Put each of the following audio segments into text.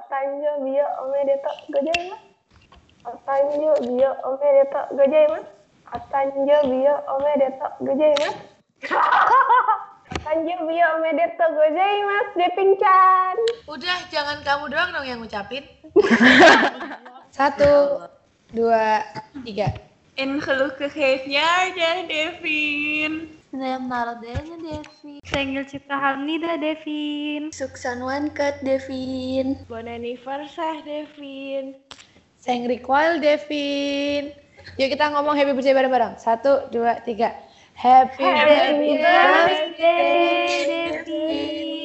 Atanjo biyo omedeto gozaimasu. Atanjo biyo omedeto gozaimasu. Atanjo biyo omedeto gozaimasu. Atanjo biyo omedeto gozaimasu, Devin-chan. Udah, jangan kamu doang dong yang ngucapin. Satu, dua, tiga. En gelukkig jaar Devin. Leonardo-nya Devin. Senggil Cipta Hamnida Devin. Suksan One Cut Devin. Bon anniversary, Devin. Sayang recoil Devin. Yuk kita ngomong happy birthday bareng-bareng. Satu, dua, tiga. Happy, Happy birthday. Devin.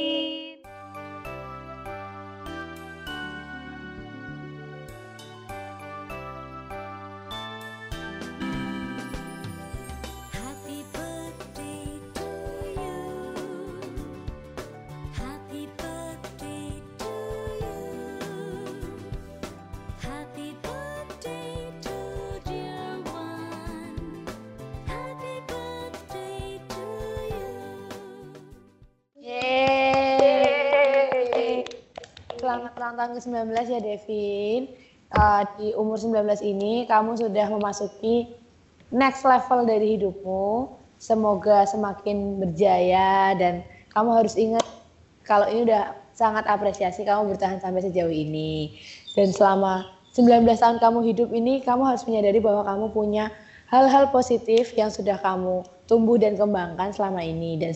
Selamat ulang tahun ke-19 ya Devin. Eh, di umur 19 ini kamu sudah memasuki next level dari hidupmu. Semoga semakin berjaya dan kamu harus ingat kalau ini udah sangat apresiasi kamu bertahan sampai sejauh ini. Dan selama 19 tahun kamu hidup ini kamu harus menyadari bahwa kamu punya hal-hal positif yang sudah kamu tumbuh dan kembangkan selama ini dan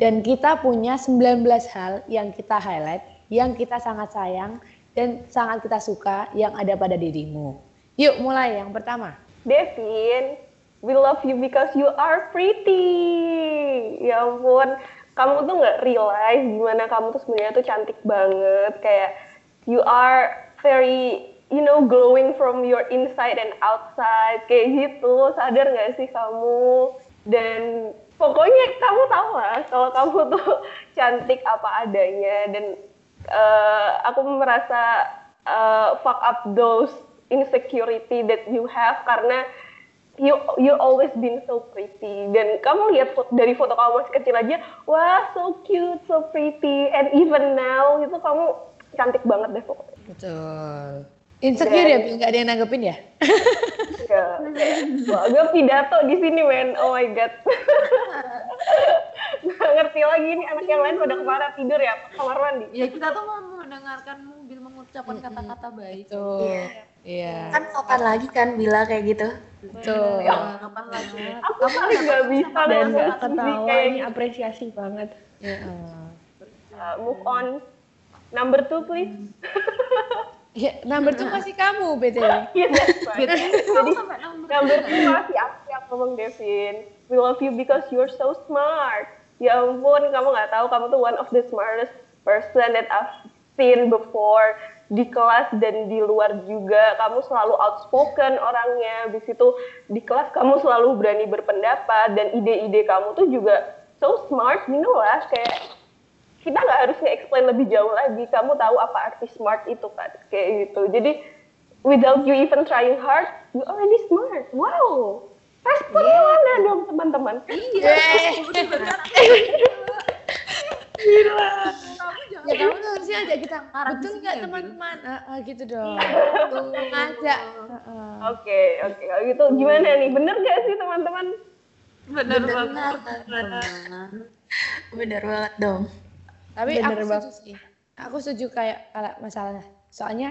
dan kita punya 19 hal yang kita highlight, yang kita sangat sayang dan sangat kita suka yang ada pada dirimu. Yuk mulai yang pertama. Devin, we love you because you are pretty. Ya ampun, kamu tuh nggak realize gimana kamu tuh sebenarnya tuh cantik banget. Kayak you are very, you know, glowing from your inside and outside. Kayak gitu, sadar nggak sih kamu? Dan pokoknya kamu tahu lah kalau kamu tuh cantik apa adanya. Dan eh, aku merasa eh, fuck up those insecurity that you have karena you you always been so pretty dan kamu lihat fo- dari foto kamu masih kecil aja wah so cute so pretty and even now itu kamu cantik banget deh pokoknya Betul. Insecure ya, Bil? nggak ada yang nanggepin ya? ya gue pidato di sini men oh my god nggak ngerti lagi nih anak yang lain pada ke mana tidur ya kamar mandi Ya kita tuh mau mendengarkan mobil mengucapkan kata-kata baik. Betul. Iya. Kan kapan lagi kan Bila kayak gitu? Betul. Ya, kapan lagi? aku paling nggak bisa dan nggak ketawa kayak ini apresiasi banget Iya. Uh, move on number two please Ya, number two masih kamu, BTW. Iya, that's right. Jadi, number two masih aku yang ngomong Devin. We love you because you're so smart. Ya ampun, kamu nggak tahu kamu tuh one of the smartest person that I've seen before di kelas dan di luar juga. Kamu selalu outspoken orangnya. Di situ di kelas kamu selalu berani berpendapat dan ide-ide kamu tuh juga so smart, you know lah kayak kita nggak harus nge-explain lebih jauh lagi. Kamu tahu apa arti smart itu kan, kayak gitu. Jadi without you even trying hard, you already smart. Wow, respon mana dong teman-teman? Iya. Ya kamu tuh harusnya ajak kita. Ngarang Betul nggak ya, Bil? teman-teman? Ah, ah, gitu dong. Tuh, ngajak. Heeh. Oke, oke. Kalau gitu gimana nih? Bener gak sih teman-teman? Bener Bener banget. banget. Bener banget dong. Tapi Bener aku setuju banget. sih. Aku setuju kayak kalau masalahnya. Soalnya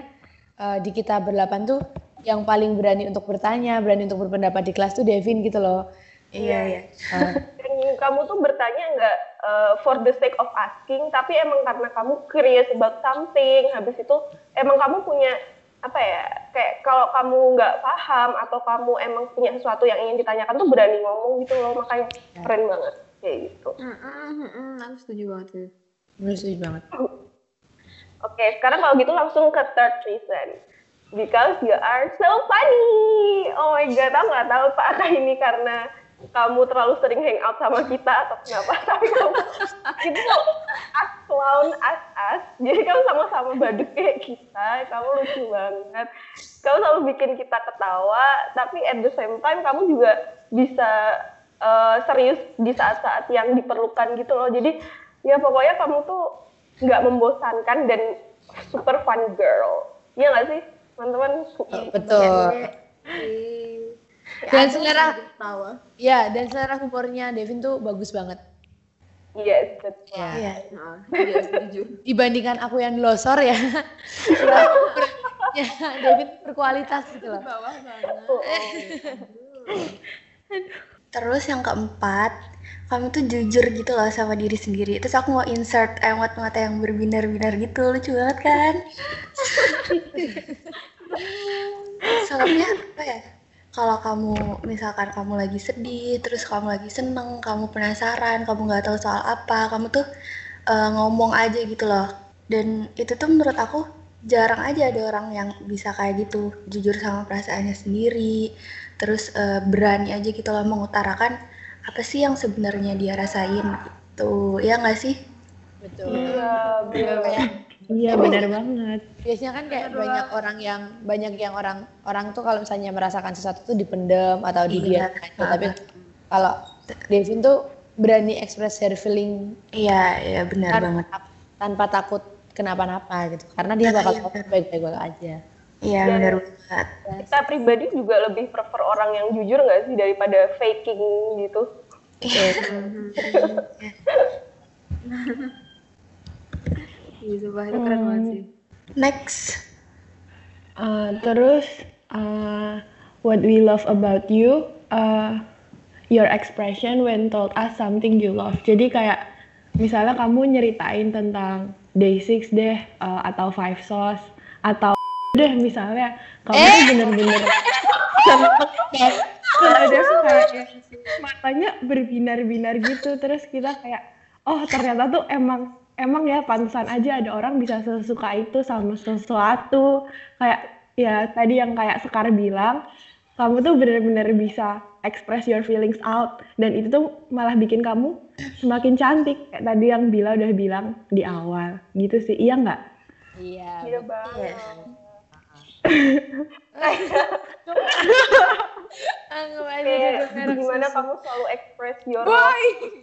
eh, di kita berdelapan tuh yang paling berani untuk bertanya, berani untuk berpendapat di kelas tuh Devin gitu loh. Iya, iya. Eh, Dan kamu tuh bertanya nggak uh, for the sake of asking, tapi emang karena kamu curious about something. Habis itu emang kamu punya apa ya? Kayak kalau kamu nggak paham atau kamu emang punya sesuatu yang ingin ditanyakan tuh berani ngomong gitu loh. Makanya keren banget kayak gitu. Aku setuju banget sih. Setuju banget. Oke, sekarang kalau gitu langsung ke third reason. Because you are so funny. Oh my god, aku nggak tahu apakah ini karena kamu terlalu sering hangout sama kita atau kenapa. Tapi kamu itu as clown, as as. Jadi kamu sama-sama badut kayak kita. Kamu lucu banget. Kamu selalu bikin kita ketawa. Tapi at the same time kamu juga bisa eh, serius di saat-saat yang diperlukan gitu loh. Jadi ya pokoknya kamu tuh nggak membosankan dan super fun girl. Iya nggak sih, teman-teman? Betul. Ya, Dan selera tawa. ya dan selera humornya Devin tuh bagus banget. Yes, betul. Ya. Iya, nah, iya setuju. Dibandingkan aku yang losor ya. ya, Devin berkualitas gitu loh. Bawah banget. Oh, Terus yang keempat, kamu tuh jujur gitu loh sama diri sendiri. Terus aku mau insert emot mata yang berbinar-binar gitu, lucu banget kan? Soalnya apa ya? Kalau kamu misalkan kamu lagi sedih, terus kamu lagi seneng, kamu penasaran, kamu nggak tahu soal apa, kamu tuh eh, ngomong aja gitu loh. Dan itu tuh menurut aku jarang aja ada orang yang bisa kayak gitu, jujur sama perasaannya sendiri, terus eh, berani aja gitu loh mengutarakan apa sih yang sebenarnya dia rasain gitu ya nggak sih Betul. Iya. Kayak Iya benar banget. biasanya kan kayak banyak orang yang banyak yang orang orang tuh kalau misalnya merasakan sesuatu tuh dipendam atau Iya. didiamkan gitu. tapi kalau Devin tuh berani express her feeling iya iya benar tanpa, banget tanpa takut kenapa-napa gitu karena dia bakal Iya. baik-baik aja iya benar banget Kita pribadi juga lebih prefer orang yang jujur nggak sih daripada faking gitu. Iya, sumpah itu keren banget sih. next Uh, terus uh, what we love about you, uh, your expression when told us something you love. Jadi kayak misalnya kamu nyeritain tentang day six deh uh, atau five sauce atau deh misalnya kamu tuh bener-bener ada kayak matanya berbinar-binar gitu terus kita kayak oh ternyata tuh emang emang ya pantesan aja ada orang bisa sesuka itu sama sesuatu. Kayak ya tadi yang kayak Sekar bilang kamu tuh bener-bener bisa express your feelings out dan itu tuh malah bikin kamu semakin cantik. Kayak tadi yang Bila udah bilang di awal gitu sih. Iya nggak? Iya Iya banget. Anggap aja Kayak gimana kamu selalu express your love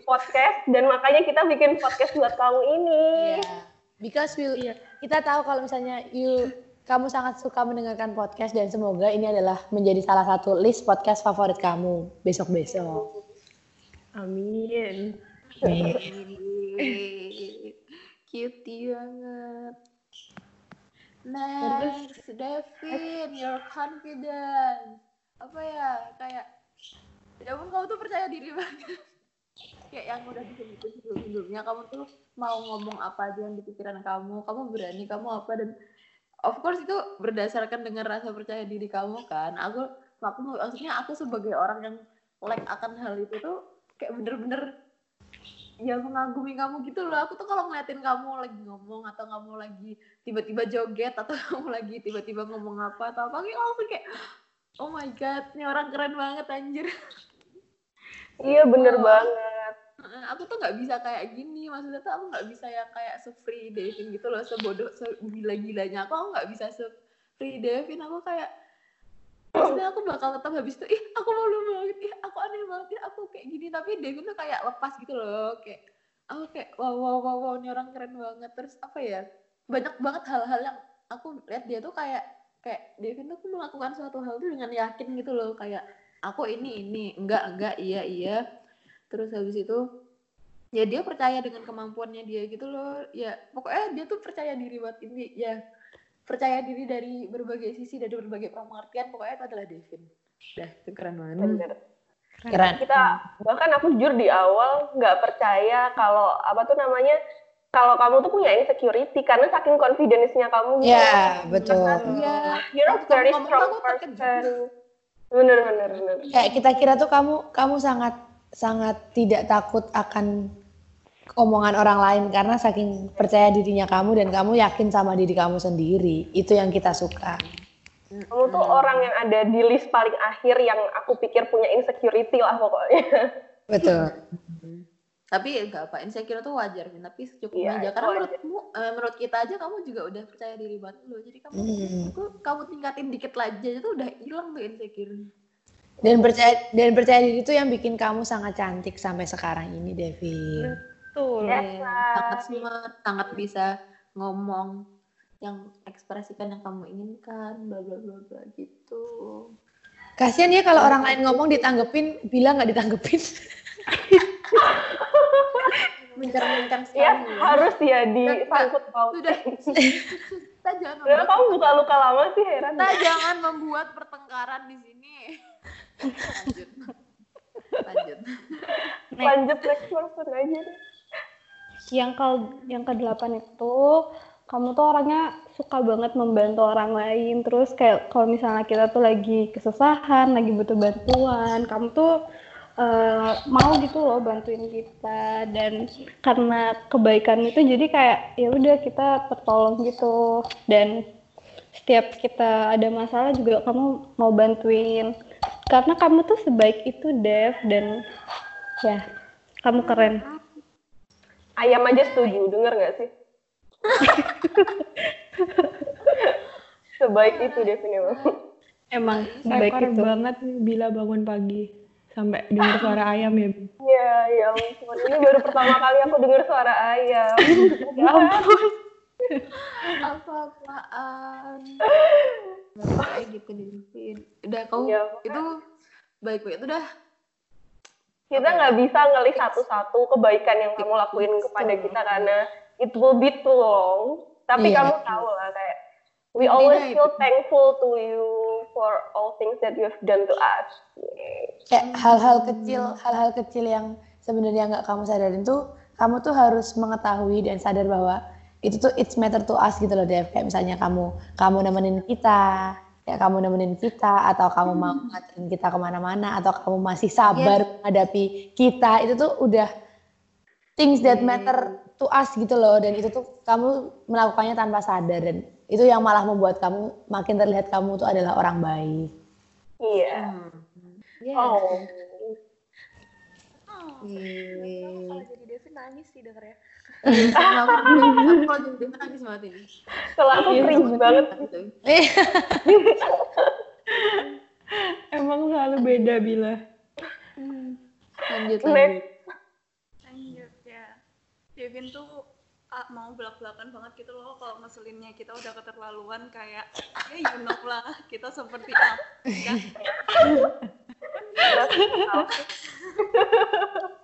podcast dan makanya kita bikin podcast buat kamu ini. Iya. Because we, kita tahu kalau misalnya you kamu sangat suka mendengarkan podcast dan semoga ini adalah menjadi salah satu list podcast favorit kamu besok-besok. amin Cutie banget. Next, Devin, your confidence. Apa ya, kayak, ya ampun kamu tuh percaya diri banget. kayak yang udah disebutin sebelum-sebelumnya, kamu tuh mau ngomong apa aja yang di pikiran kamu, kamu berani, kamu apa, dan of course itu berdasarkan dengan rasa percaya diri kamu kan. Aku, aku maksudnya aku sebagai orang yang like akan hal itu tuh kayak bener-bener ya mengagumi kamu gitu loh. Aku tuh kalau ngeliatin kamu lagi ngomong atau kamu lagi tiba-tiba joget atau kamu lagi tiba-tiba ngomong apa atau apa langsung kayak oh my god, ini orang keren banget anjir. Iya bener Oh. banget. Aku tuh nggak bisa kayak gini maksudnya tuh aku nggak bisa yang kayak se-free Devin gitu loh sebodoh segila-gilanya aku aku nggak bisa se-free Devin aku kayak maksudnya aku bakal tetap habis itu ih aku malu banget ih aku aneh banget ya aku kayak gini. Tapi Devin tuh kayak lepas gitu loh kayak aku kayak wow wow wow wow ini orang keren banget. Terus apa ya banyak banget hal-hal yang aku lihat dia tuh kayak kayak Devin tuh melakukan suatu hal tuh dengan yakin gitu loh kayak aku ini ini enggak enggak iya iya. Terus habis itu ya dia percaya dengan kemampuannya dia gitu loh ya pokoknya dia tuh percaya diri buat ini ya percaya diri dari berbagai sisi dari berbagai pengertian pokoknya itu adalah Devin dah itu keren banget Bener. Keren. Kita bahkan aku jujur di awal nggak percaya kalau apa tuh namanya kalau kamu tuh punya insecurity karena saking confidence-nya kamu. gitu. Ya, betul. Iya. You're a very strong person. Bener bener bener. Kayak kita kira tuh kamu kamu sangat sangat tidak takut akan omongan orang lain karena saking percaya dirinya kamu dan kamu yakin sama diri kamu sendiri. Itu yang kita suka. Kamu tuh orang yang ada di list paling akhir yang aku pikir punya insecurity lah pokoknya. Betul. tapi ya nggak apa insecure tuh wajar sih tapi secukupnya Iya, aja itu karena wajar. menurutmu eh, menurut kita aja kamu juga udah percaya diri banget loh jadi kamu Hmm. aku kamu tingkatin dikit lagi aja tuh udah hilang tuh insecure Dan percaya dan percaya diri itu yang bikin kamu sangat cantik sampai sekarang ini, Devin. betul Yes, lah. sangat smart sangat bisa ngomong yang ekspresikan yang kamu inginkan bla bla bla bla gitu Kasian ya kalau orang lain ngomong ditanggepin, bilang nggak ditanggepin. mencerminkan sekali Ya, ya. harus ya disangkut paut. sudah kita jangan membuat, kamu luka-luka lama sih heran. kita jangan membuat pertengkaran di sini lanjut lanjut Lanjut next person aja deh. Yang ke yang kedelapan itu kamu tuh orangnya suka banget membantu orang lain. Terus kayak kalau misalnya kita tuh lagi kesusahan lagi butuh bantuan kamu tuh eh, mau gitu loh bantuin kita. Dan karena kebaikan itu jadi kayak ya udah kita tertolong gitu. Dan setiap kita ada masalah juga kamu mau bantuin. Karena kamu tuh sebaik itu Dev. Dan ya kamu keren Ayam aja setuju, denger gak sih? Sebaik itu Devin emang. Sebaik itu. banget nih bila bangun pagi sampai dengar suara ayam ya. Bi. Ya, ya ampun. Ini baru pertama kali aku dengar suara ayam. Ya ampun. apa-apaan kayak gitu Devin udah kamu Ya, itu baik-baik itu dah Kita nggak bisa ngelis satu-satu kebaikan yang kamu lakuin kepada kita karena it will be too long. Tapi Iya. kamu tahu lah kayak we Intinya always itu. feel thankful to you for all things that you have done to us. Kayak hal-hal kecil, hal-hal kecil yang sebenarnya nggak kamu sadarin tuh, kamu tuh harus mengetahui dan sadar bahwa itu tuh it's matter to us gitu loh Dev. Kayak misalnya kamu, kamu nemenin kita, kayak kamu nemenin kita, atau kamu mau nganterin kita ke mana-mana, atau kamu masih sabar menghadapi kita, itu tuh udah things that matter to us gitu loh. Dan itu tuh kamu melakukannya tanpa sadar dan itu yang malah membuat kamu makin terlihat kamu tuh adalah orang baik. Iya. ya Oh. Kalau jadi Devin nangis sih denger aku kalau jadi Devin nangis banget ini Kalau aku Iya, cringe banget. Gitu. Emang selalu beda bila. lanjut lanjut Lanjut ya. Devin tuh ah, mau belak-belakan banget gitu loh kalau ngeselinnya kita udah keterlaluan kayak ya you know lah kita seperti apa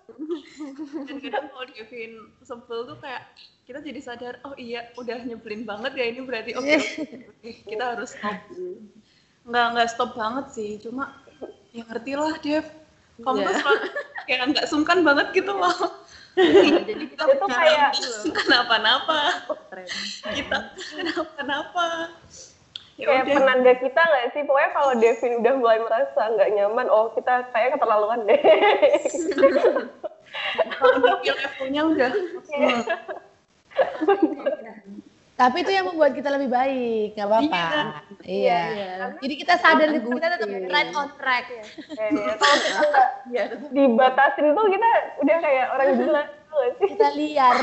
dan kadang kalau Devin sebel tuh kayak kita jadi sadar oh iya udah nyebelin banget ya ini berarti. Oke oke, kita harus stop. Nggak nggak stop banget sih. Cuma ya ngerti lah Dev. Kamu tuh Iya. kayak nggak sungkan banget gitu loh. Jadi kita Itu kayak kenapa-napa. Kita kenapa-napa. Ya kayak udah. penanda kita nggak sih? Pokoknya kalau Devin udah mulai merasa nggak nyaman, oh kita kayak keterlaluan deh. levelnya udah Tapi itu yang membuat kita lebih baik, nggak apa-apa. Iya. Iya. Jadi kita sadar Karena kita tetap good. right on track. Kayak kalau kita nggak Iya. dibatasin tuh kita udah kayak orang gila, tau nggak sih? Kita liar.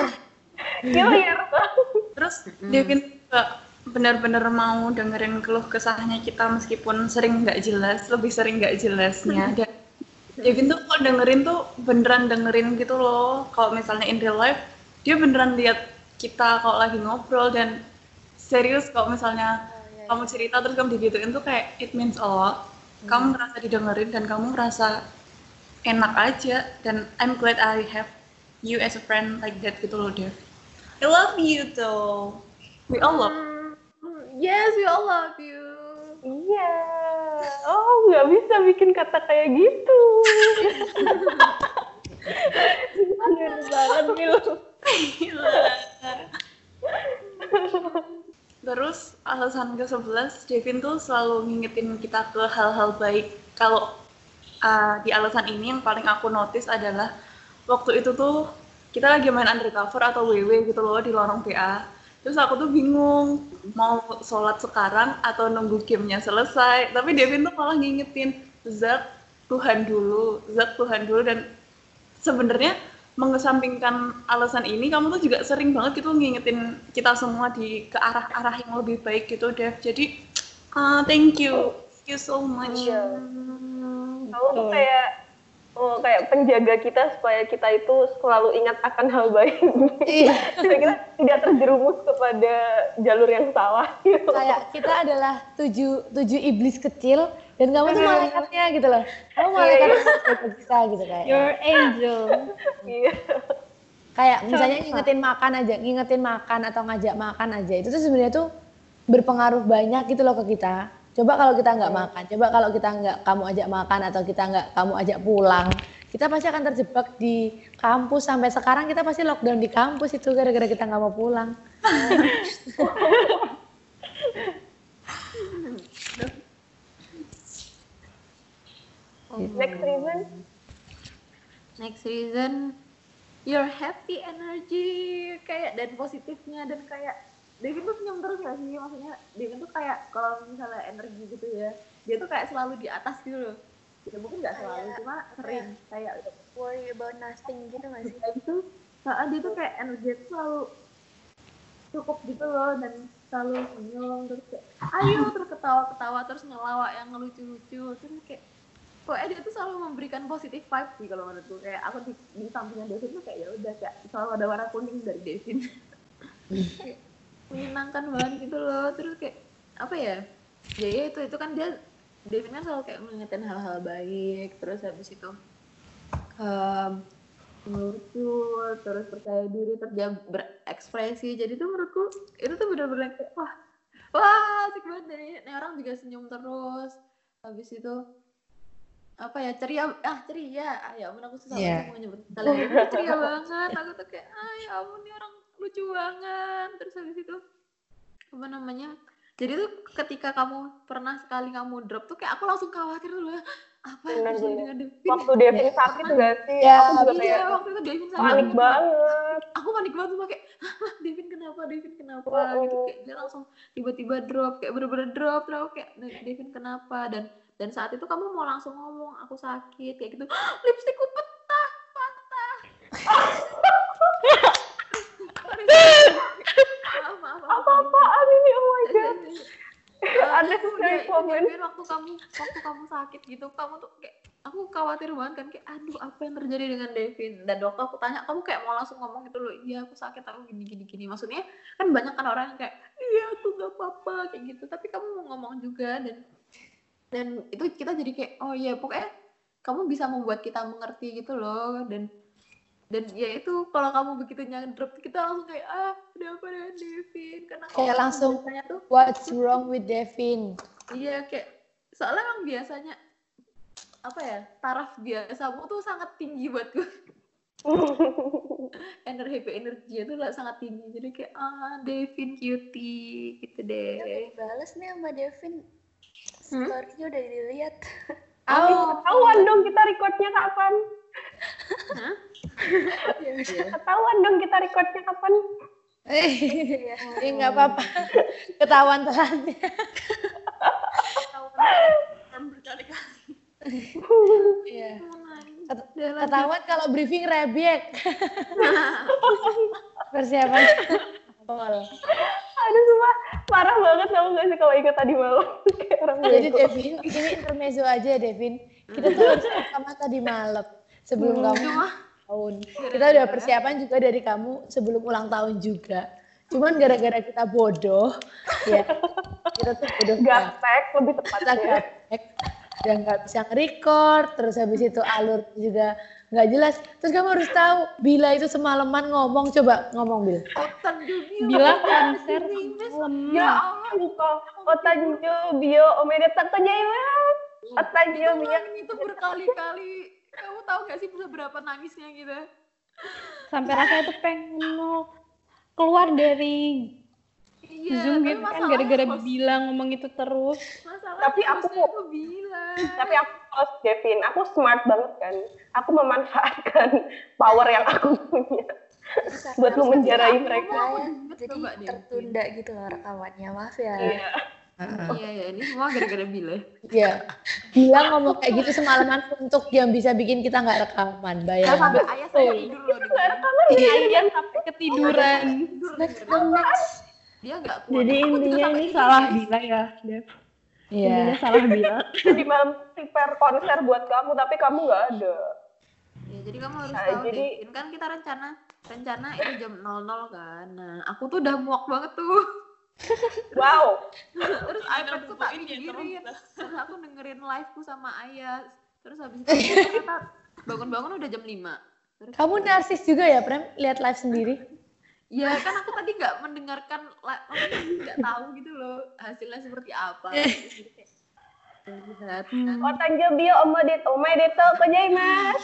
Killer banget. terus Devin juga benar-benar mau dengerin keluh kesahnya kita meskipun sering nggak jelas lebih sering nggak jelasnya dan Devin tuh kalau dengerin tuh beneran dengerin gitu loh. Kalau misalnya in real life dia beneran lihat kita kalau lagi ngobrol dan serius kalau misalnya kamu cerita terus kamu digituin tuh kayak it means a lot. Kamu merasa didengerin dan kamu merasa enak aja dan I'm glad I have you as a friend like that gitu loh Dev. I love you though. We all love. Yes we all love you. Iya. Oh, nggak bisa bikin kata kayak gitu. Bener banget, Mil. Terus alasan ke-11, Devin tuh selalu ngingetin kita ke hal-hal baik. Kalau uh, di alasan ini yang paling aku notice adalah waktu itu tuh kita lagi main undercover atau WW gitu loh di lorong PA. Terus aku tuh bingung mau sholat sekarang atau nunggu gamenya selesai. Tapi Devin tuh malah ngingetin, Zak Tuhan dulu, Zak Tuhan dulu. Dan sebenarnya mengesampingkan alasan ini kamu tuh juga sering banget gitu ngingetin kita semua di ke arah-arah yang lebih baik gitu Dev. Jadi ah thank you. Thank you so much. Iya. Kamu tuh kayak oh, kayak penjaga kita supaya kita itu selalu ingat akan hal baik. Iya. supaya kita tidak terjerumus kepada jalur yang salah. Gitu. Kayak kita adalah tujuh, tujuh iblis kecil dan kamu tuh malaikatnya gitu loh. Kamu malaikat yang menjaga kita gitu kayak. Your angel. Iya. Kayak misalnya ngingetin makan aja, ngingetin makan atau ngajak makan aja. Itu tuh sebenarnya tuh berpengaruh banyak gitu loh ke kita. Coba kalau kita nggak makan, coba kalau kita nggak kamu ajak makan atau kita nggak kamu ajak pulang, kita pasti akan terjebak di kampus sampai sekarang kita pasti lockdown di kampus itu gara-gara kita nggak mau pulang. Next reason. Next reason, your happy energy kayak dan positifnya dan kayak Devin tuh senyum terus gak sih? Maksudnya Devin tuh kayak kalau misalnya energi gitu ya dia tuh kayak selalu di atas gitu loh. Ya mungkin nggak selalu Kayak- cuma sering kayak Worry about nothing gitu gak sih? kayak gitu nah, dia tuh kayak energi tuh selalu cukup gitu loh dan selalu senyum terus kayak ayo terus ketawa-ketawa terus ngelawak yang ngelucu-lucu terus kayak pokoknya dia tuh selalu memberikan positif vibe sih kalau menurutku kayak aku di, di sampingnya Devin tuh kayak ya udah kayak selalu ada warna kuning dari Devin. Kayak menyenangkan banget gitu loh. Terus kayak apa ya ya, ya itu itu kan dia Devin kan selalu kayak mengingatkan hal-hal baik. Terus habis itu em, lucu terus percaya diri terus dia berekspresi. Jadi tuh menurutku itu tuh benar-benar kayak wah wah asik banget dari ini orang juga senyum terus. Habis itu apa ya ceria ah ceria. Ah ya ampun aku susah Iya. banget mau nyebut ceria banget. Aku tuh kayak ah ya ampun nih orang lucu banget terus habis itu apa namanya jadi tuh ketika kamu pernah sekali kamu drop tuh kayak aku langsung khawatir dulu apa yang terjadi dengan Devin Waktu? Devin Kayak sakit karena- gak sih? Ya, aku juga iya kayak waktu itu Devin sakit panik banget. banget. aku panik banget tuh kayak "Hah, Devin kenapa Devin kenapa Oh, gitu oh. kayak dia langsung tiba-tiba drop kayak bener-bener drop aku kayak Devin kenapa dan dan saat itu kamu mau langsung ngomong aku sakit kayak gitu "Hah, lipstikku patah patah maaf maaf Apa-apaan ini? Oh my god. ada Ada sekali komen. waktu kamu waktu kamu sakit gitu kamu tuh kayak aku khawatir banget kan kayak aduh apa yang terjadi dengan Devin dan waktu aku tanya kamu kayak mau langsung ngomong gitu loh iya aku sakit aku gini gini gini maksudnya kan banyak kan orang yang kayak iya aku gak apa-apa kayak gitu tapi kamu mau ngomong juga dan dan itu kita jadi kayak oh iya pokoknya kamu bisa membuat kita mengerti gitu loh dan dan ya itu kalau kamu begitu drop kita langsung kayak ah ada apa dengan Devin karena Kayak langsung, biasanya tuh What's wrong with Devin? Iya kayak soalnya emang biasanya apa ya taraf biasamu tuh sangat tinggi buatku energi energi itu lah sangat tinggi jadi kayak ah Devin cutie gitu deh dibales nih sama Devin. Hmm? Story-nya udah dilihat. Oh, ketahuan dong kita recordnya kapan? Hah? Ketahuan dong kita recordnya kapan? Eh, Iya. ya nggak apa-apa. Ketahuan telatnya. berkali-kali Iya. Ketahuan kalau briefing rebek. Persiapan. Pol. Aduh, sumpah parah banget kamu gak sih kalau ikut tadi malam? Kayak orang Jadi bego. Devin, ini intermezzo aja Devin. Kita tuh harus sama tadi malam sebelum kamu Cuma tahun. Kita udah persiapan juga dari kamu sebelum ulang tahun juga. Cuman gara-gara kita bodoh, ya kita tuh bodoh. Gaptek lebih kita tepatnya. gaptek dan nggak bisa nge-record terus habis itu alur juga nggak jelas terus kamu harus tahu Bila itu semalaman ngomong coba ngomong Bil Bilang konser Ya malam. Allah, lupa. Otanjo bio omedeta konjaimasu. Otanjo bio. Nangis itu berkali-kali kamu tahu gak sih bisa berapa nangisnya gitu Sampai rasanya tuh pengen mau keluar dari iya Zoom gitu kan gara-gara bilang ngomong itu terus. masalahnya Tapi aku- tuh bilang Tapi aku host Devin, aku smart banget kan. Aku memanfaatkan power yang aku punya buat lu menjarai mereka. Jadi coba deh. tertunda gitu loh rekamannya. Maaf ya. Iya. Iya iya ini semua gara-gara Bila ya bilang ngomong kayak gitu semalaman untuk yang bisa bikin kita nggak rekaman bayang sampai ayah saya tidur loh dengerin. Iya, iya sampai ketiduran. dia nggak kuat Jadi intinya ini salah. Bila ya, Dev. Iya Intinya salah Bila. Jadi malam prepare konser buat kamu, tapi kamu nggak ada. jadi kamu harus Nah, tahu jadi- Devin kan kita rencana rencana itu jam 00 kan. Nah, aku tuh udah muak banget tuh wow terus iPadku tak pinggirin terus aku dengerin liveku sama ayah terus habis itu bangun-bangun udah jam 5 terus kamu narsis juga ya Prem lihat live sendiri ya kan aku tadi nggak mendengarkan nggak tahu gitu loh hasilnya seperti apa Oh, tanggabi bio mo det O may dito ko, Jaimas.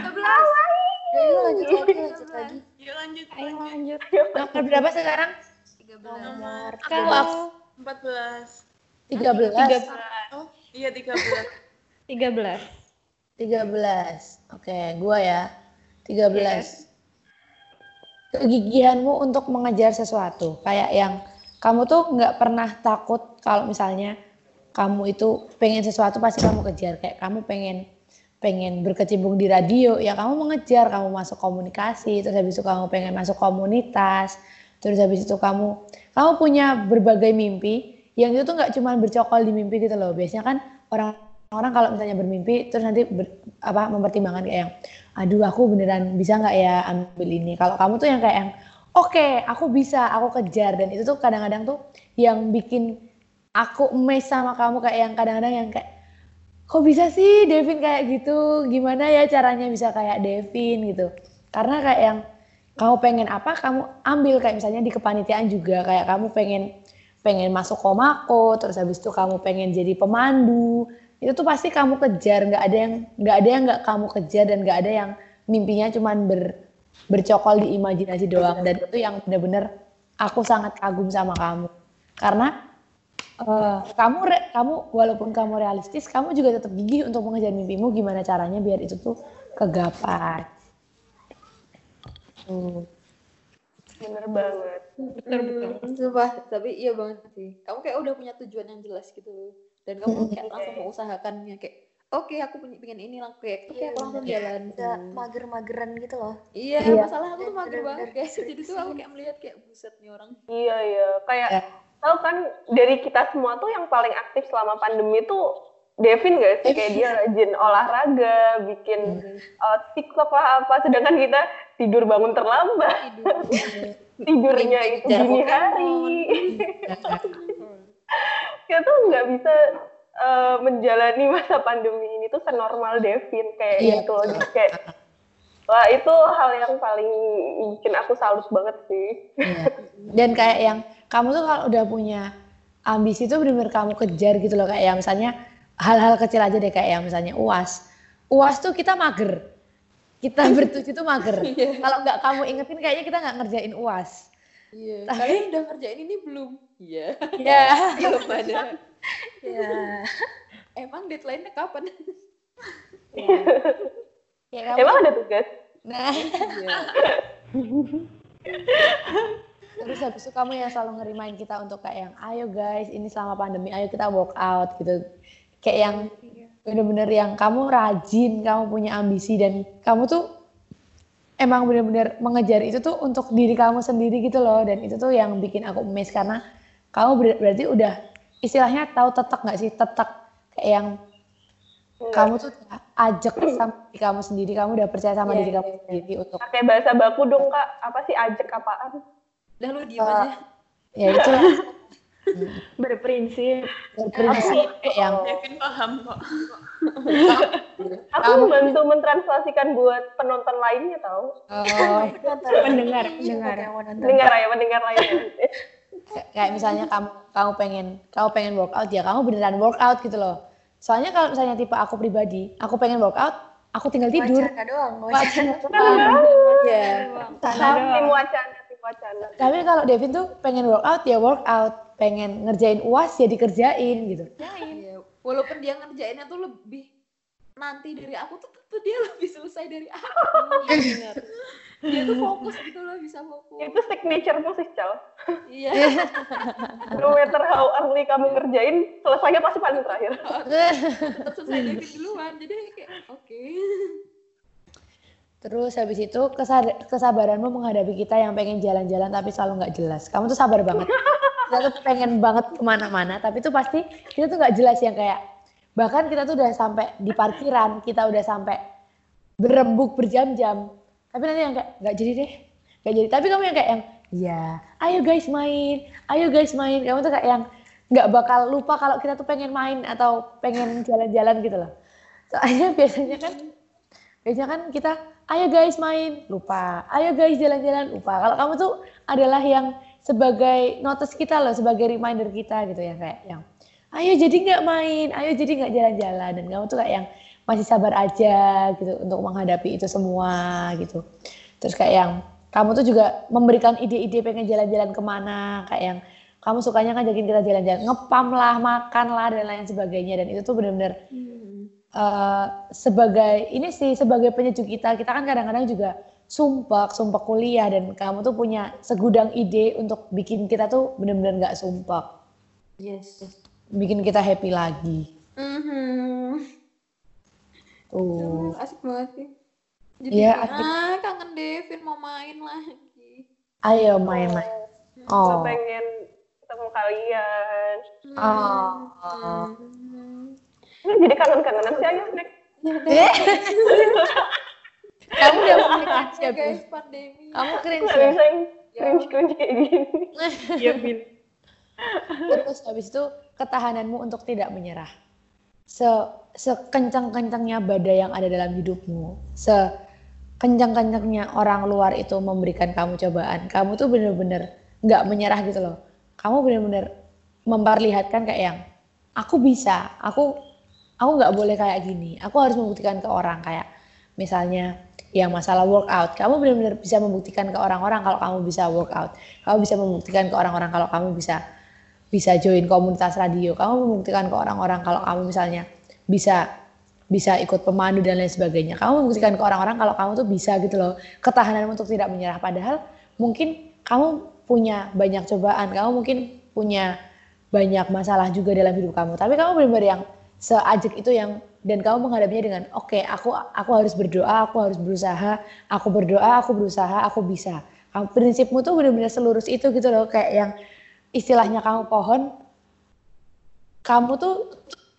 Kawaii. Ayo lanjut lagi, lanjut lagi. Lanjut. Ayo lanjut. Nomor berapa sekarang? 13. Nomor kalau Tiga belas. Tiga belas. iya 13. 13. 13. Oke, gua ya. Tiga belas. Kegigihanmu untuk mengejar sesuatu, kayak yang kamu tuh nggak pernah takut kalau misalnya kamu itu pengen sesuatu pasti kamu kejar kayak kamu pengen pengen berkecimpung di radio, ya kamu mengejar, kamu masuk komunikasi, terus habis itu kamu pengen masuk komunitas, terus habis itu kamu kamu punya berbagai mimpi yang itu tuh nggak cuma bercokol di mimpi gitu loh. Biasanya kan orang orang kalau misalnya bermimpi terus nanti ber- apa mempertimbangkan kayak yang aduh aku beneran bisa nggak ya ambil ini kalau kamu tuh yang kayak yang oke aku bisa aku kejar dan itu tuh kadang-kadang tuh yang bikin aku amazed sama kamu kayak yang kadang-kadang yang kayak kok bisa sih Devin kayak gitu? Gimana ya caranya bisa kayak Devin gitu? Karena kayak yang kamu pengen apa kamu ambil. Kayak misalnya di kepanitiaan juga kayak kamu pengen pengen masuk komako terus habis itu kamu pengen jadi pemandu. Itu tuh pasti kamu kejar. Nggak ada yang nggak ada yang nggak kamu kejar dan nggak ada yang mimpinya cuman ber bercokol di imajinasi doang. Dan itu yang bener-bener aku sangat kagum sama kamu. Karena eh, kamu re- kamu walaupun kamu realistis kamu juga tetap gigih untuk mengejar mimpimu gimana caranya biar itu tuh kegapai Tuh. Bener banget. Betul betul. Hmm, Sumpah, tapi iya banget sih. Kamu kayak udah punya tujuan yang jelas gitu. Dan kamu kayak langsung mengusahakannya kayak oke aku punya pengen ini lang kayak oke aku langsung jalan. Nggak mager-mageran gitu loh. Iya, Iya. masalah aku tuh mager banget guys. Jadi tuh aku kayak melihat kayak buset nih orang. Iya iya. Kayak Ya. Tahu kan dari kita semua tuh yang paling aktif selama pandemi tuh Devin gak sih kayak dia rajin olahraga, bikin uh, TikTok lah apa, sedangkan kita tidur bangun terlambat, Tidur. tidurnya itu dini hari. kita tuh nggak bisa uh, menjalani masa pandemi ini tuh senormal Devin kayak Iya. gitu kayak wah itu hal yang paling bikin aku salut banget sih. Iya. Dan kayak yang kamu tuh kalau udah punya ambisi tuh bener-bener kamu kejar gitu loh kayak yang misalnya hal-hal kecil aja deh kayak yang misalnya uas. Uas tuh kita mager. Kita bertujuh tuh mager. Kalau nggak kamu ingetin kayaknya kita nggak ngerjain uas. Iya. Tapi- Kalian udah ngerjain ini belum? Iya. Ya. Belum ada. Ya. Emang deadline-nya kapan? Ya, kamu Emang ada tugas? Nah, Iya. terus habis itu kamu yang selalu ngerimain kita untuk kayak yang ayo guys ini selama pandemi ayo kita work out gitu. Kayak yang bener-bener yang kamu rajin, kamu punya ambisi dan kamu tuh emang bener-bener mengejar itu tuh untuk diri kamu sendiri gitu loh dan itu tuh yang bikin aku amazed karena kamu ber- berarti udah istilahnya tahu tetek nggak sih tetek kayak yang kamu tuh ajak sama diri kamu sendiri kamu udah percaya sama Iya, diri iya, kamu iya. sendiri untuk Pakai bahasa baku dong kak. Apa sih ajak apaan? Udah lu diem Eh, aja. ya itu Berprinsip. berprinsip yang Devin paham kok. Aku membantu mentranslasikan buat penonton lainnya tahu. oh, Pendengar, Iya, pendengar. kayak mau nonton. Dengar ya, mendengar lainnya. kayak- kayak misalnya kamu kamu pengen kamu pengen workout ya kamu beneran workout gitu loh soalnya kalau misalnya tipe aku pribadi aku pengen workout aku tinggal tidur. Wacana doang, wacana. Wacana ya Tim wacana, tim wacana. tapi kalau Devin tuh pengen workout ya workout. Pengen ngerjain uas ya dikerjain gitu. Iya. Walaupun dia ngerjainnya tuh lebih nanti dari aku tuh tentu dia lebih selesai dari aku. Dia tuh fokus gitu loh, bisa fokus. Itu signature musik, Cal. Iya. No matter how early kamu ngerjain, selesainya pasti paling terakhir. Tetap selesai David duluan. Jadi kayak oke. terus habis itu kesad- kesabaranmu menghadapi kita yang pengen jalan-jalan tapi selalu nggak jelas kamu tuh sabar banget kita tuh pengen banget ke mana-mana tapi tuh pasti kita tuh nggak jelas yang kayak Bahkan kita tuh udah sampai di parkiran, kita udah sampai berembuk berjam-jam. Tapi nanti yang kayak nggak jadi deh, nggak jadi. Tapi kamu yang kayak yang ya, ayo guys main, ayo guys main. Kamu tuh kayak yang nggak bakal lupa kalau kita tuh pengen main atau pengen jalan-jalan gitu loh. Soalnya biasanya kan, biasanya kan kita, ayo guys main, lupa. Ayo guys jalan-jalan, lupa. Kalau kamu tuh adalah yang sebagai notice kita loh, sebagai reminder kita gitu ya kayak yang, ayo jadi nggak main, ayo jadi nggak jalan-jalan. Dan kamu tuh kayak yang masih sabar aja gitu untuk menghadapi itu semua gitu. Terus kayak yang kamu tuh juga memberikan ide-ide pengen jalan-jalan ke mana, kayak yang kamu sukanya ngajakin kita jalan-jalan, ngepam lah, makan lah dan lain sebagainya. Dan itu tuh benar-benar eh, sebagai ini sih sebagai penyejuk kita. Kita kan kadang-kadang juga sumpah, sumpah kuliah dan kamu tuh punya segudang ide untuk bikin kita tuh benar-benar nggak sumpah, Yes. Bikin kita happy lagi. Mhm. Tuh. Asik banget sih. Jadi Iya, kayak, asik. ah kangen Devin mau main lagi. Ayo main-main. Gue Oh. pengen ketemu kalian. Oh. Ini jadi kangen-kangenan sih ayo next. Kamu udah mulai cringe ya, Ya Bin? guys, pandemi. Kamu cringe ya? bisa yang cringe-cringe kayak gini. Iya, Bin. Terus habis itu ketahananmu untuk tidak menyerah. Se sekencang-kencangnya badai yang ada dalam hidupmu, sekencang-kencangnya orang luar itu memberikan kamu cobaan, kamu tuh bener-bener nggak menyerah gitu loh. Kamu bener-bener memperlihatkan kayak yang aku bisa, aku aku nggak boleh kayak gini, aku harus membuktikan ke orang. Kayak misalnya yang masalah workout, kamu benar-benar bisa membuktikan ke orang-orang kalau kamu bisa workout, kamu bisa membuktikan ke orang-orang kalau kamu bisa bisa join komunitas radio, kamu membuktikan ke orang-orang kalau kamu misalnya bisa bisa ikut pemandu dan lain sebagainya. Kamu membuktikan ke orang-orang kalau kamu tuh bisa gitu loh. Ketahanan untuk tidak menyerah padahal mungkin kamu punya banyak cobaan, kamu mungkin punya banyak masalah juga dalam hidup kamu. Tapi kamu benar-benar yang seajak itu yang dan kamu menghadapinya dengan oke, aku aku harus berdoa, aku harus berusaha, aku berdoa, aku berusaha, aku bisa. Kamu prinsipmu tuh benar-benar selurus itu gitu loh kayak yang istilahnya kamu pohon kamu tuh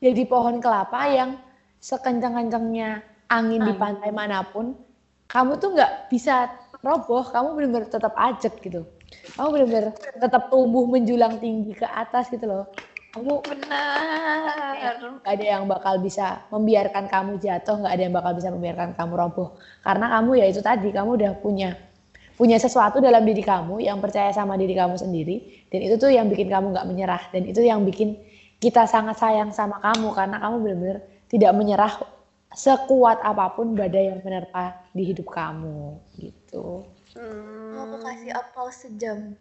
jadi pohon kelapa yang sekencang-kencangnya angin di pantai mana pun, kamu tuh nggak bisa roboh, kamu benar-benar tetap ajak gitu. Kamu benar-benar tetap tumbuh menjulang tinggi ke atas gitu loh. Kamu Benar. nggak ada yang bakal bisa membiarkan kamu jatuh, nggak ada yang bakal bisa membiarkan kamu roboh. Karena kamu ya itu tadi, kamu udah punya punya sesuatu dalam diri kamu yang percaya sama diri kamu sendiri dan itu tuh yang bikin kamu nggak menyerah dan itu yang bikin kita sangat sayang sama kamu karena kamu benar-benar tidak menyerah sekuat apa pun badai yang menerpa di hidup kamu gitu. Mau aku kasih aplaus sejam.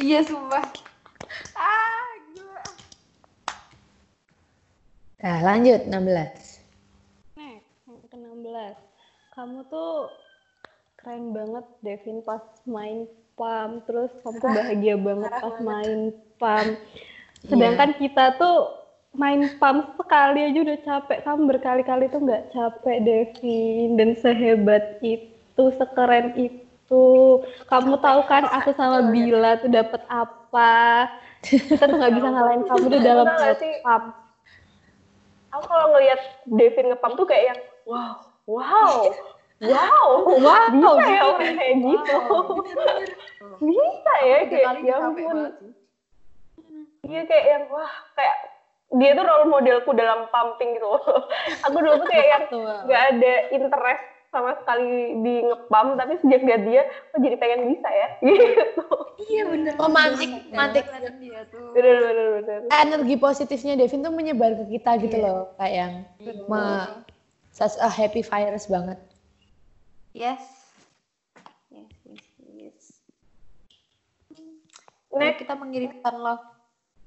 Iya sumpah. Ah, gila. Nah, lanjut 16. Next, yang ke-16. Kamu tuh keren banget, Devin, pas main PAM. Terus kamu tuh bahagia banget pas main PAM. Sedangkan kita tuh main PAM sekali aja udah capek. Kamu berkali-kali tuh nggak capek, Devin. Dan sehebat itu, sekeren itu. Kamu tahu kan aku sama Bila tuh dapet apa. Kita tuh nggak bisa ngalahin kamu di dalam? PAM. Aku kalau ngelihat Devin ngepam tuh kayak yang wow, wow, wow, Wow, bisa ya orang kayak gitu. Bisa ya kayak ya ampun. sih. Iya kayak yang wah kayak dia tuh role modelku dalam pumping gitu. aku dulu tuh kayak yang nggak ada interest sama sekali di ngepam tapi sejak lihat dia aku jadi pengen bisa ya gitu. Iya bener. Oh, mantik, mantik. Kelihatan dia tuh. Bener bener bener. Energi positifnya Devin tuh menyebar ke kita gitu loh, kayak yang me- such a happy virus banget. Yes. Yes, yes, yes. Next. kita mengirimkan love.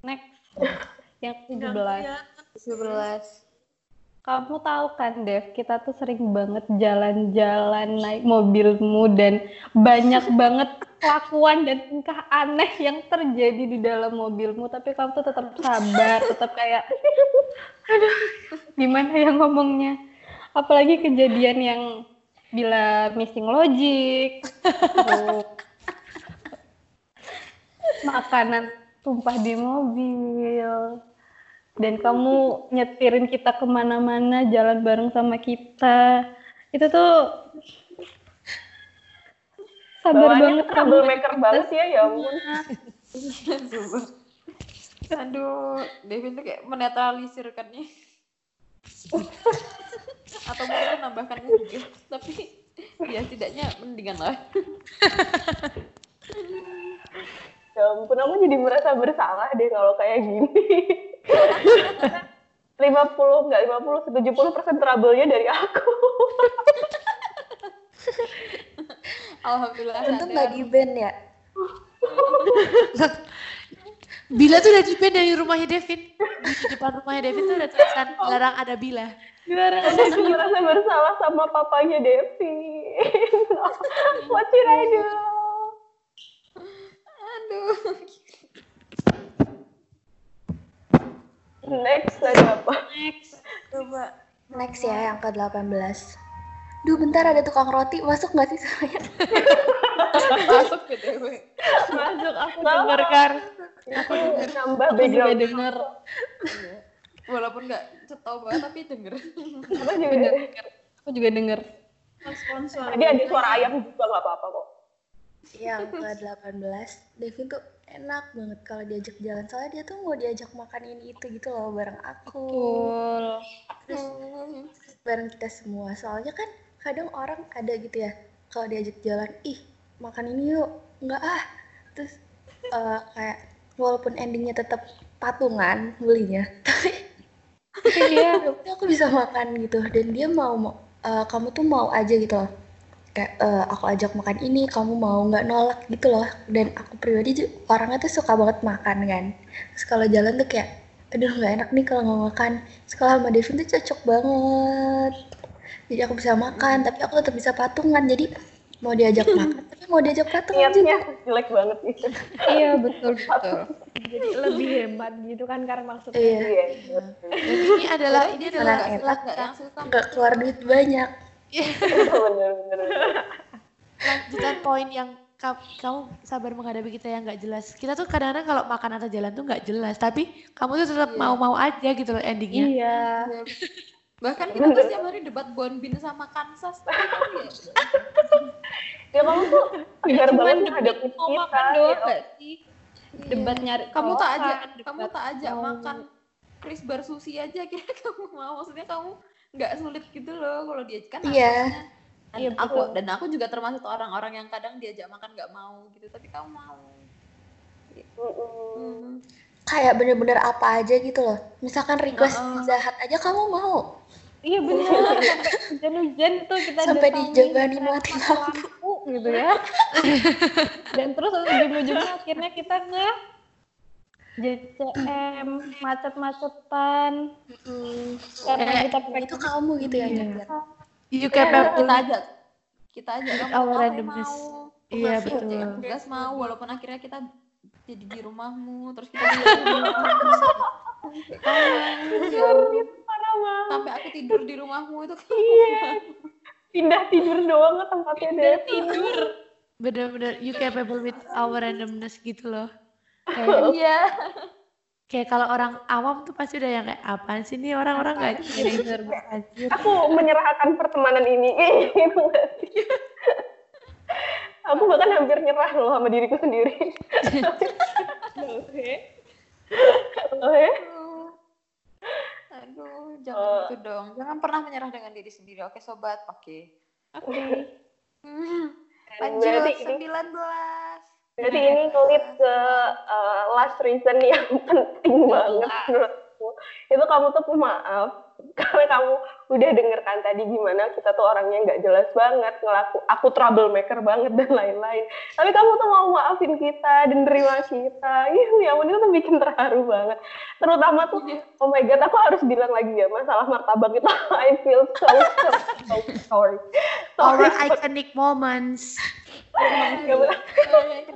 Next. Yang Udah 17. lihat. 11. Kamu tahu kan, Dev, kita tuh sering banget jalan-jalan naik mobilmu dan banyak banget kelakuan dan tingkah aneh yang terjadi di dalam mobilmu. Tapi kamu tuh tetap sabar, tetap kayak, aduh, gimana ya ngomongnya? Apalagi kejadian yang bila missing logic, terus makanan tumpah di mobil, dan kamu nyetirin kita ke mana-mana jalan bareng sama kita itu tuh sabar Bawaannya banget kamu troublemaker banget ya, ya ampun. Aduh, Devin tuh kayak menetralisir kan nih. Atau mungkin menambahkan juga. Tapi ya setidaknya mendingan lah. Ya ampun, aku jadi merasa bersalah deh kalau kayak gini. 50, enggak 50, 70 persen trouble-nya dari aku. Alhamdulillah Untung nggak di band ya. Bila tuh udah di band dari rumahnya Devin. Di depan rumahnya Devin tuh ada tulisan larang ada Bila. Aku merasa bersalah sama papanya Devi. What should I do? Aduh. Next ada apa? Coba next ya yang ke 18. Duh bentar ada tukang roti masuk nggak sih saya? Masuk ke Dewi. masuk aku apa. kar Aku nambah aku juga background. denger Walaupun nggak cetau banget tapi denger. Aku juga denger. aku juga denger. Sponsor. Tadi ada suara ayam juga nggak apa-apa kok. Yang ke 18 Devin tuh enak banget kalau diajak jalan. Soalnya dia tuh mau diajak makan ini itu gitu loh bareng aku. Betul. Terus bareng kita semua. Soalnya kan kadang orang ada gitu ya kalau diajak jalan ih makan ini yuk. Nggak ah. Terus eh, kayak walaupun endingnya tetap patungan belinya tapi iya. Tapi aku bisa makan gitu. Dan dia mau eh, kamu tuh mau aja gitu loh. Kayak eh, aku ajak makan ini kamu mau nggak nolak gitu loh. Dan aku pribadi ju- orangnya tuh suka banget makan kan. Terus kalau jalan tuh kayak aduh nggak enak nih kalau nggak makan. Sekolah sama Devin tuh cocok banget. Jadi aku bisa makan tapi aku tetap bisa patungan. Jadi mau diajak makan tapi mau diajak juga Niatnya jelek banget gitu. iya betul betul Jadi lebih hemat gitu kan karena maksudnya. iya Iya. Ini adalah ini adalah Nggak yang suka nggak keluar duit banyak Bener-bener. lanjutan poin yang ka- kamu sabar menghadapi kita yang nggak jelas. Kita tuh kadang-kadang kalau makan atau jalan tuh nggak jelas, tapi kamu tuh tetap Iya. mau-mau aja gitu loh endingnya. iya Bahkan kita tuh setiap hari debat Bonbin sama Kansas. Tapi kan ya, Ya kamu tuh agar cuman banget mau kita. makan doang ya. gak sih debat nyari kamu tak ajak, colokan, kamu tak ajak mau- makan Chris bar sushi aja kira kamu mau. Maksudnya kamu nggak sulit gitu loh kalau diajak kan Iya. Iya, aku betul. dan aku juga termasuk orang-orang yang kadang diajak makan nggak mau gitu, tapi kamu mau. Mm-mm. Hmm. Kayak bener-bener apa aja gitu loh. Misalkan request Heeh. Pizza Hut aja kamu mau. Iya bener. Sampai hujan-hujan tuh kita Sampai kayak mati lampu gitu ya. Dan terus ujung-ujungnya akhirnya kita ke JCM macet-macetan. Karena Kayak kita itu kamu gitu ya Jadian. You Kita ajak, kita ajak kamu our mau. Iya, betul. tugas mau, walaupun akhirnya kita jadi di rumahmu, terus kita Parah banget. sampai aku tidur di rumahmu itu kan Iya. Pindah tidur doang ke tempatnya deh. tidur Bener-bener you capable with our randomness gitu loh. Kayak, iya kayak kalau orang awam tuh pasti udah yang kayak apaan sih nih orang-orang nggak bener anjir Aku menyerahkan pertemanan ini. Gitu sih? Aku bahkan hampir nyerah loh sama diriku sendiri. Oke. Oke. aduh jangan gitu dong jangan pernah menyerah dengan diri sendiri oke sobat oke oke Hmm, Dan lanjut berarti ini 19 Berarti ini ngelit ke uh, last reason yang penting banget menurutku. Itu kamu tuh pemaaf. Karena kamu udah denger kan tadi gimana kita tuh orangnya nggak jelas banget, ngelaku aku troublemaker banget dan lain-lain. Tapi kamu tuh mau maafin kita dan nerima kita. Ih, ya ampun itu tuh bikin terharu banget. Terutama tuh, oh my god, aku harus bilang lagi ya masalah martabak itu. I feel so so, so sorry. our Sorry. iconic moments. Ya benar.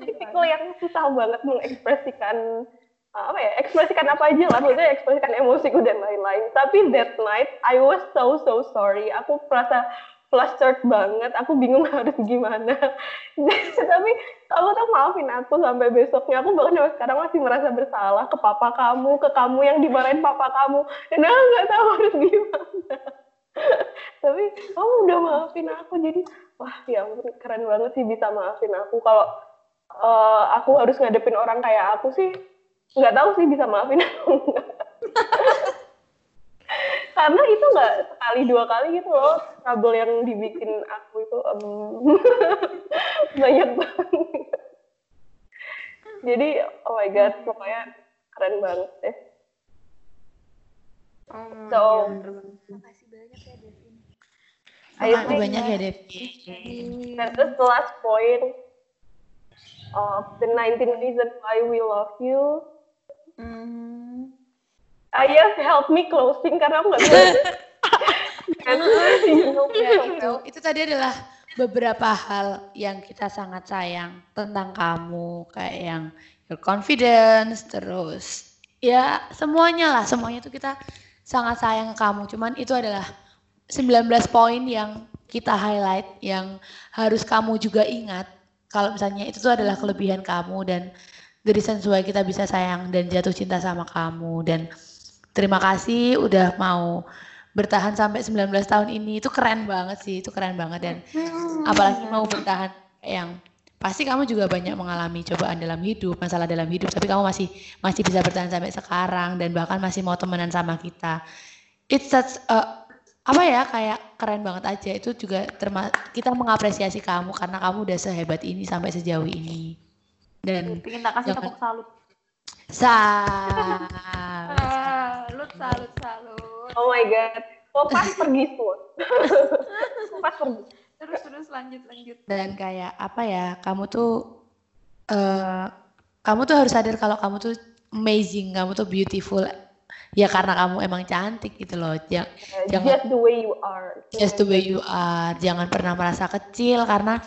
tipikal yang susah banget mengekspresikan apa ya ekspresikan apa aja lah maksudnya ekspresikan emosiku dan lain-lain tapi that night I was so so sorry aku merasa flustered banget. Aku bingung harus gimana. Tapi kamu tuh maafin aku sampai besoknya. Aku bahkan sampai sekarang masih merasa bersalah ke papa kamu, ke kamu yang dimarahin papa kamu. Dan aku nggak tahu harus gimana. Tapi kamu udah maafin aku. Jadi, wah ya ampun, keren banget sih bisa maafin aku. Kalau eh, aku harus ngadepin orang kayak aku sih, nggak tahu sih bisa maafin aku nggak. Karena itu nggak sekali dua kali gitu loh trouble yang dibikin aku itu em, banyak banget. Jadi oh my god pokoknya keren banget deh. Oh, So Makasih banyak ya Devin. I Makasih think banyak ya Devi. that is the last point of the 19 reasons why we love you. Mhm. Ayah help me closing karena aku nggak bisa. Itu, itu tadi adalah beberapa hal yang kita sangat sayang tentang kamu, kayak yang your confidence, terus ya semuanya lah, semuanya itu kita sangat sayang ke kamu. Cuman itu adalah 19 poin yang kita highlight, yang harus kamu juga ingat. Kalau misalnya itu tuh adalah kelebihan kamu dan reasons why kita bisa sayang dan jatuh cinta sama kamu. Dan terima kasih udah mau bertahan sampai 19 tahun ini. Itu keren banget sih itu keren banget. Dan apalagi mau bertahan yang pasti kamu juga banyak mengalami cobaan dalam hidup masalah dalam hidup tapi kamu masih masih bisa bertahan sampai sekarang dan bahkan masih mau temenan sama kita. It's such a- apa ya kayak keren banget aja. Itu juga terma kita mengapresiasi kamu karena kamu udah sehebat ini sampai sejauh ini dan Pengen tak kasih Jangan- tepuk salut. sa Salut, salut, salut. oh my god. Oh pas pergi semua. pas pergi. Terus, terus, lanjut, lanjut. dan kayak apa ya kamu tuh eh kamu tuh harus sadar kalau kamu tuh amazing kamu tuh beautiful ya karena kamu emang cantik gitu loh Ja- jangan Just the way you are. just the way you are jangan pernah merasa kecil karena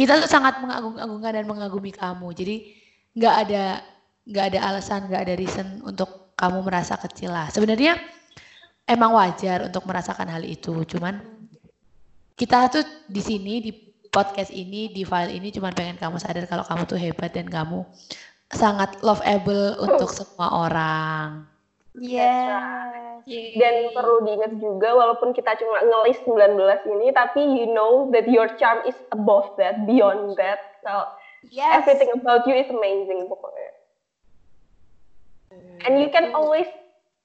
kita tuh sangat mengagung-agungkan dan mengagumi kamu. Jadi nggak ada nggak ada alasan nggak ada reason untuk kamu merasa kecil lah. Sebenarnya emang wajar untuk merasakan hal itu. Cuman kita tuh di sini di podcast ini di file ini cuman pengen kamu sadar kalau kamu tuh hebat dan kamu sangat lovable untuk semua orang Dan perlu diingat juga walaupun kita cuma ngelis 19 ini tapi you know that your charm is above that, beyond that. So Yes. everything about you is amazing pokoknya. And you can always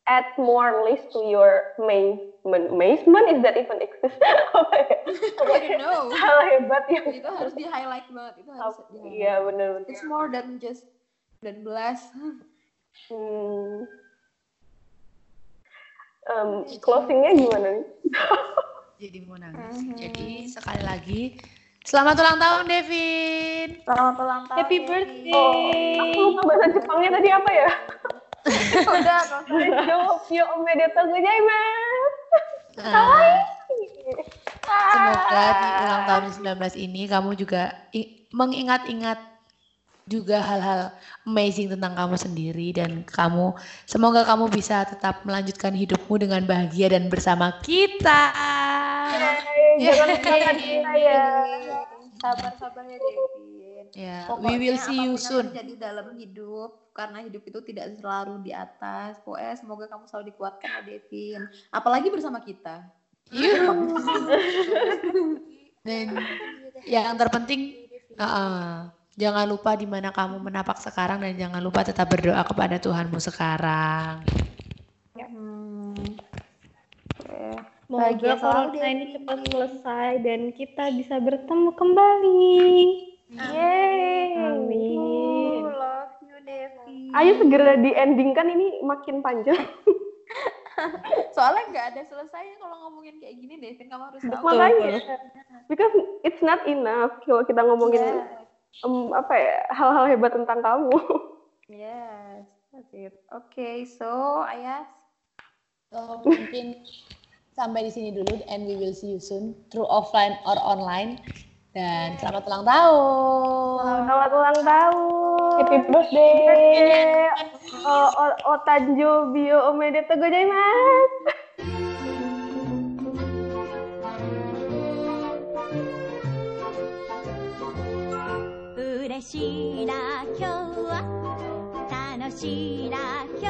add more list to your amazement. Amazement is that even exist? I don't know. Hal hebat Itu harus di highlight banget. Itu harus di Iya benar-benar. It's more than just 19. Hmm. Em, closingnya gimana nih? jadi mau nangis jadi sekali lagi selamat ulang tahun Devin Selamat ulang tahun. Happy birthday. Oh, aku lupa bahasa Jepangnya tadi apa ya? Udah. Yo, yo, omedetou gozaimasu. Nah, semoga di ulang tahun 19 ini kamu juga mengingat-ingat juga hal-hal amazing tentang kamu sendiri dan kamu semoga kamu bisa tetap melanjutkan hidupmu dengan bahagia dan bersama kita. Jangan lupa kita ya. Sabar-sabar ya, Devin. Ya, we will see you soon. Jadi dalam hidup, karena hidup itu tidak selalu di atas. Pokoknya semoga kamu selalu dikuatkan ya, Devin. Apalagi bersama kita. Dan yang terpenting, uh-uh, jangan lupa di mana kamu menapak sekarang dan jangan lupa tetap berdoa kepada Tuhanmu sekarang. Hmm. Semoga Bahagia selalu, corona ini cepat selesai dan kita bisa bertemu kembali. Yeay. Amin. love you, Devi. Ayo segera di ending kan ini makin panjang. Soalnya nggak ada selesainya kalau ngomongin kayak gini, Devin. Kamu harus tahu. Makanya, because it's not enough kalau kita ngomongin em, apa ya hal-hal hebat tentang kamu. Yes, that's it. Okay, so Ayas. So, mungkin sampai di sini dulu and we will see you soon through offline or online. Dan selamat ulang tahun. Selamat ulang tahun. Happy birthday. Oh, oh, oh Tanjo Bio gozaimasu. 嬉しいな今日は。楽しいな今日